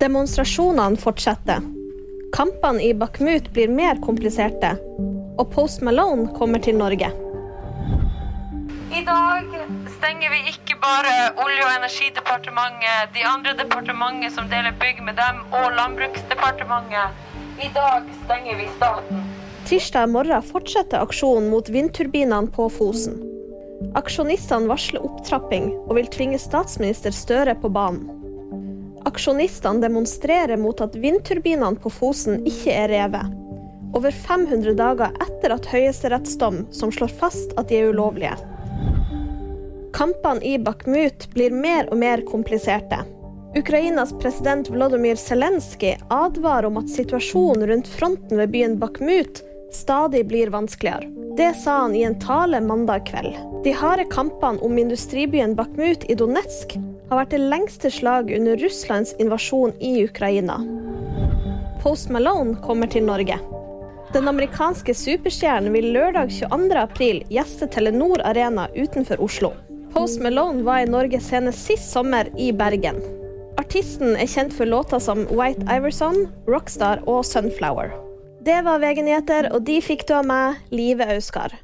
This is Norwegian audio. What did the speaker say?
Demonstrasjonene fortsetter. Kampene i Bakhmut blir mer kompliserte. Og Post Malone kommer til Norge. I dag stenger vi ikke bare Olje- og energidepartementet, de andre departementene som deler bygg med dem, og Landbruksdepartementet. I dag stenger vi staten. Tirsdag morgen fortsetter aksjonen mot vindturbinene på Fosen. Aksjonistene varsler opptrapping og vil tvinge statsminister Støre på banen. Aksjonistene demonstrerer mot at vindturbinene på Fosen ikke er revet. Over 500 dager etter at høyesterettsdom som slår fast at de er ulovlige. Kampene i Bakhmut blir mer og mer kompliserte. Ukrainas president Volodymyr Zelenskyj advarer om at situasjonen rundt fronten ved byen Bakhmut stadig blir vanskeligere. Det sa han i en tale mandag kveld. De harde kampene om industribyen Bakhmut i Donetsk har vært det lengste slaget under Russlands invasjon i Ukraina. Post Malone kommer til Norge. Den amerikanske superstjernen vil lørdag 22.4 gjeste Telenor Arena utenfor Oslo. Post Malone var i Norge senest sist sommer i Bergen. Artisten er kjent for låter som White Iverson, Rockstar og Sunflower. Det var VG-nyheter, og de fikk du av meg, Live Auskar.